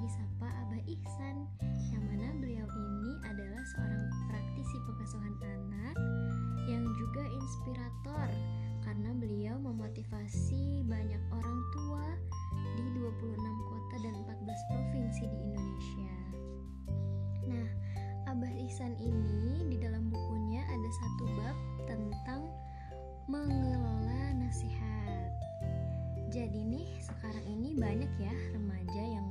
disapa Abah Ihsan, yang mana beliau ini adalah seorang praktisi pengasuhan anak yang juga inspirator karena beliau memotivasi banyak orang tua di 26 kota dan 14 provinsi di Indonesia. Nah, Abah Ihsan ini di dalam bukunya ada satu bab tentang mengelola nasihat. Jadi nih sekarang ini banyak ya remaja yang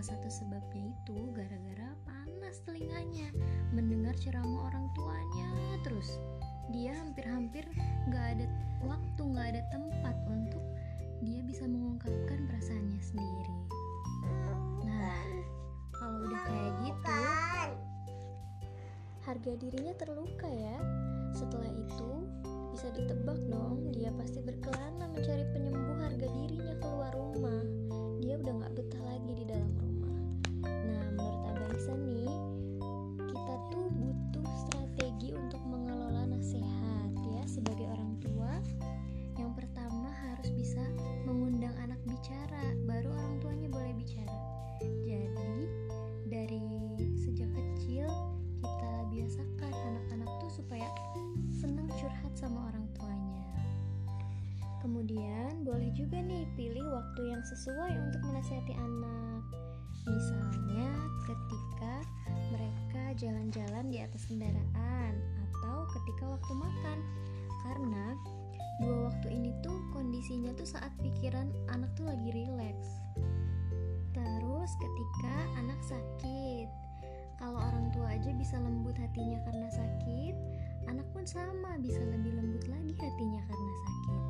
Salah satu sebabnya itu gara-gara panas telinganya mendengar ceramah orang tuanya terus. Dia hampir-hampir gak ada waktu, gak ada tempat untuk dia bisa mengungkapkan perasaannya sendiri. Nah, kalau udah kayak gitu, harga dirinya terluka ya. Setelah itu, bisa ditebak dong, dia pasti berkelana mencari penyembuh waktu yang sesuai untuk menasihati anak. Misalnya ketika mereka jalan-jalan di atas kendaraan atau ketika waktu makan. Karena dua waktu ini tuh kondisinya tuh saat pikiran anak tuh lagi rileks. Terus ketika anak sakit, kalau orang tua aja bisa lembut hatinya karena sakit, anak pun sama bisa lebih lembut lagi hatinya karena sakit.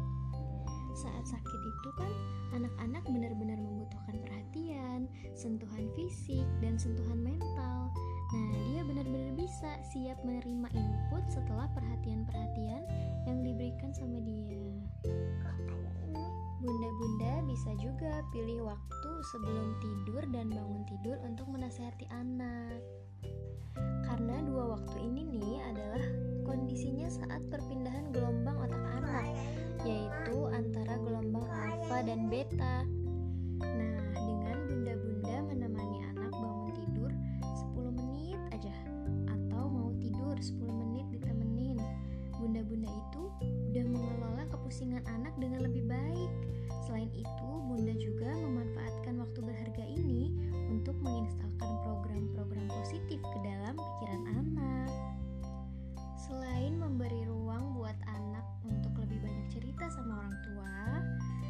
Saat sakit itu kan sentuhan fisik, dan sentuhan mental. Nah, dia benar-benar bisa siap menerima input setelah perhatian-perhatian yang diberikan sama dia. Bunda-bunda bisa juga pilih waktu sebelum tidur dan bangun tidur untuk menasehati anak. Karena dua waktu ini nih adalah kondisinya saat perpindahan gelombang otak anak, yaitu antara gelombang alfa dan beta. Nah, dengan lebih baik. Selain itu, bunda juga memanfaatkan waktu berharga ini untuk menginstalkan program-program positif ke dalam pikiran anak. Selain memberi ruang buat anak untuk lebih banyak cerita sama orang tua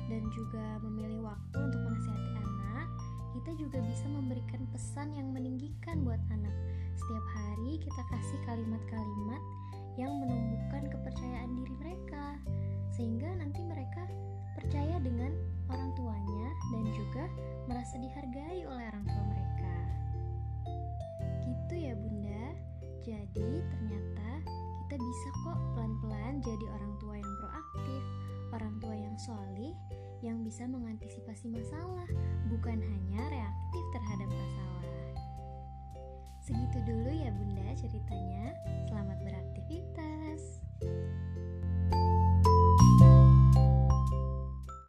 dan juga memilih waktu untuk menasihati anak, kita juga bisa memberikan pesan yang meninggikan buat anak. Setiap hari kita kasih kalimat-kalimat yang menumbuhkan kepercayaan diri mereka sehingga nanti mereka percaya dengan orang tuanya dan juga merasa dihargai oleh orang tua mereka. Gitu ya, Bunda. Jadi, ternyata kita bisa kok pelan-pelan jadi orang tua yang proaktif, orang tua yang solih, yang bisa mengantisipasi masalah, bukan hanya reaktif terhadap masalah. Segitu dulu ya, Bunda, ceritanya.